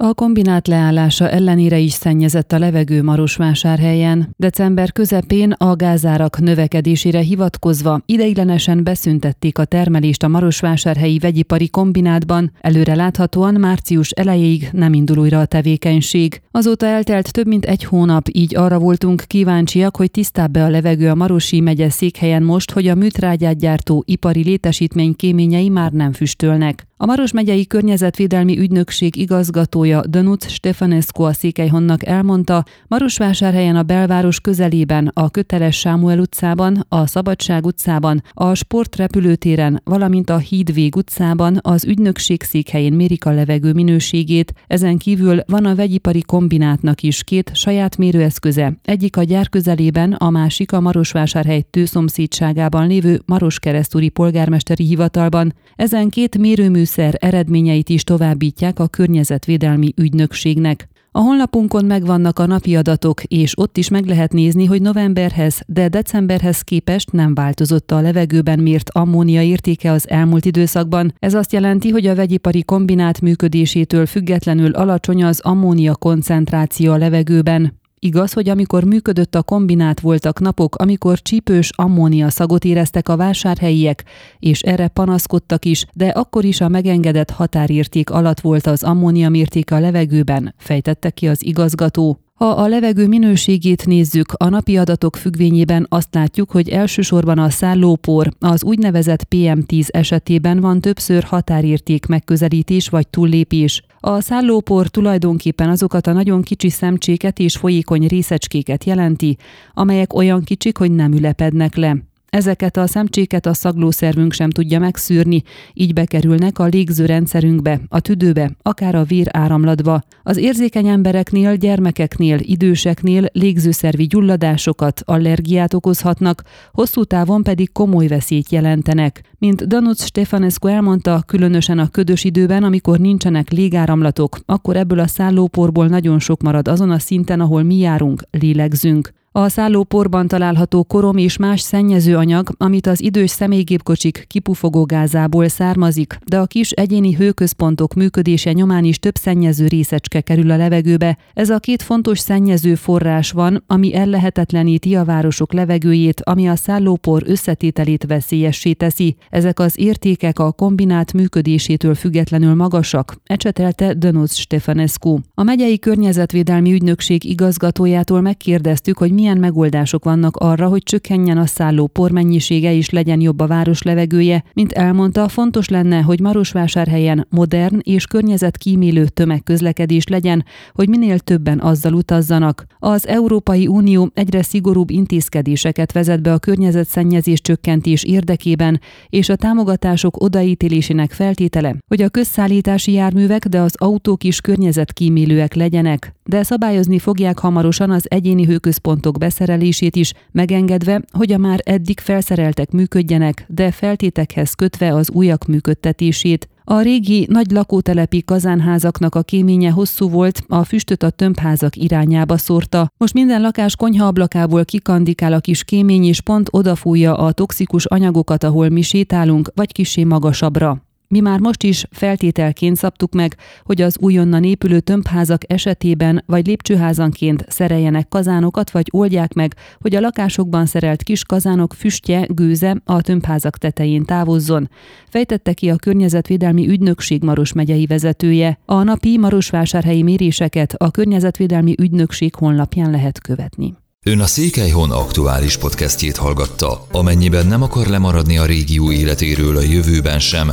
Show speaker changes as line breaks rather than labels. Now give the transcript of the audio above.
A kombinát leállása ellenére is szennyezett a levegő Marosvásárhelyen. December közepén a gázárak növekedésére hivatkozva ideiglenesen beszüntették a termelést a Marosvásárhelyi vegyipari kombinátban, előre láthatóan március elejéig nem indul újra a tevékenység. Azóta eltelt több mint egy hónap, így arra voltunk kíváncsiak, hogy tisztább be a levegő a Marosi megye székhelyen most, hogy a műtrágyát gyártó ipari létesítmény kéményei már nem füstölnek. A Maros megyei környezetvédelmi ügynökség igazgatója Danuc Stefanescu a Székelyhonnak elmondta, Marosvásárhelyen a belváros közelében, a Köteles Sámuel utcában, a Szabadság utcában, a Sportrepülőtéren, valamint a Hídvég utcában az ügynökség székhelyén mérik a levegő minőségét, ezen kívül van a vegyipari kombinátnak is két saját mérőeszköze, egyik a gyár közelében, a másik a Marosvásárhely tőszomszédságában lévő Maros-Keresztúri polgármesteri hivatalban. Ezen két mérőmű műszer eredményeit is továbbítják a környezetvédelmi ügynökségnek. A honlapunkon megvannak a napi adatok, és ott is meg lehet nézni, hogy novemberhez, de decemberhez képest nem változott a levegőben mért ammónia értéke az elmúlt időszakban. Ez azt jelenti, hogy a vegyipari kombinát működésétől függetlenül alacsony az ammónia koncentráció a levegőben. Igaz, hogy amikor működött a kombinát voltak napok, amikor csípős ammónia szagot éreztek a vásárhelyiek, és erre panaszkodtak is, de akkor is a megengedett határérték alatt volt az ammónia mértéke a levegőben, fejtette ki az igazgató. Ha a levegő minőségét nézzük, a napi adatok függvényében azt látjuk, hogy elsősorban a szállópor, az úgynevezett PM10 esetében van többször határérték megközelítés vagy túllépés. A szállópor tulajdonképpen azokat a nagyon kicsi szemcséket és folyékony részecskéket jelenti, amelyek olyan kicsik, hogy nem ülepednek le. Ezeket a szemcséket a szaglószervünk sem tudja megszűrni, így bekerülnek a légzőrendszerünkbe, a tüdőbe, akár a vér áramlatba. Az érzékeny embereknél, gyermekeknél, időseknél légzőszervi gyulladásokat, allergiát okozhatnak, hosszú távon pedig komoly veszélyt jelentenek. Mint Danuc Stefanescu elmondta, különösen a ködös időben, amikor nincsenek légáramlatok, akkor ebből a szállóporból nagyon sok marad azon a szinten, ahol mi járunk, lélegzünk. A szállóporban található korom és más szennyező anyag, amit az idős személygépkocsik kipufogó gázából származik, de a kis egyéni hőközpontok működése nyomán is több szennyező részecske kerül a levegőbe. Ez a két fontos szennyező forrás van, ami ellehetetleníti a városok levegőjét, ami a szállópor összetételét veszélyessé teszi. Ezek az értékek a kombinát működésétől függetlenül magasak, ecsetelte Dönus Stefanescu. A megyei környezetvédelmi ügynökség igazgatójától megkérdeztük, hogy milyen milyen megoldások vannak arra, hogy csökkenjen a szálló pormennyisége és legyen jobb a város levegője. Mint elmondta, fontos lenne, hogy Marosvásárhelyen modern és környezetkímélő tömegközlekedés legyen, hogy minél többen azzal utazzanak. Az Európai Unió egyre szigorúbb intézkedéseket vezet be a környezetszennyezés csökkentés érdekében, és a támogatások odaítélésének feltétele, hogy a közszállítási járművek, de az autók is környezetkímélőek legyenek, de szabályozni fogják hamarosan az egyéni hőközpontok beszerelését is, megengedve, hogy a már eddig felszereltek működjenek, de feltétekhez kötve az újak működtetését. A régi nagy lakótelepi kazánházaknak a kéménye hosszú volt, a füstöt a tömbházak irányába szórta. Most minden lakás konyha ablakából kikandikál a kis kémény, és pont odafújja a toxikus anyagokat, ahol mi sétálunk, vagy kisé magasabbra. Mi már most is feltételként szabtuk meg, hogy az újonnan épülő tömbházak esetében vagy lépcsőházanként szereljenek kazánokat, vagy oldják meg, hogy a lakásokban szerelt kis kazánok füstje, gőze a tömbházak tetején távozzon. Fejtette ki a Környezetvédelmi Ügynökség Maros megyei vezetője. A napi Marosvásárhelyi méréseket a Környezetvédelmi Ügynökség honlapján lehet követni.
Ön a Székelyhon aktuális podcastjét hallgatta. Amennyiben nem akar lemaradni a régió életéről a jövőben sem,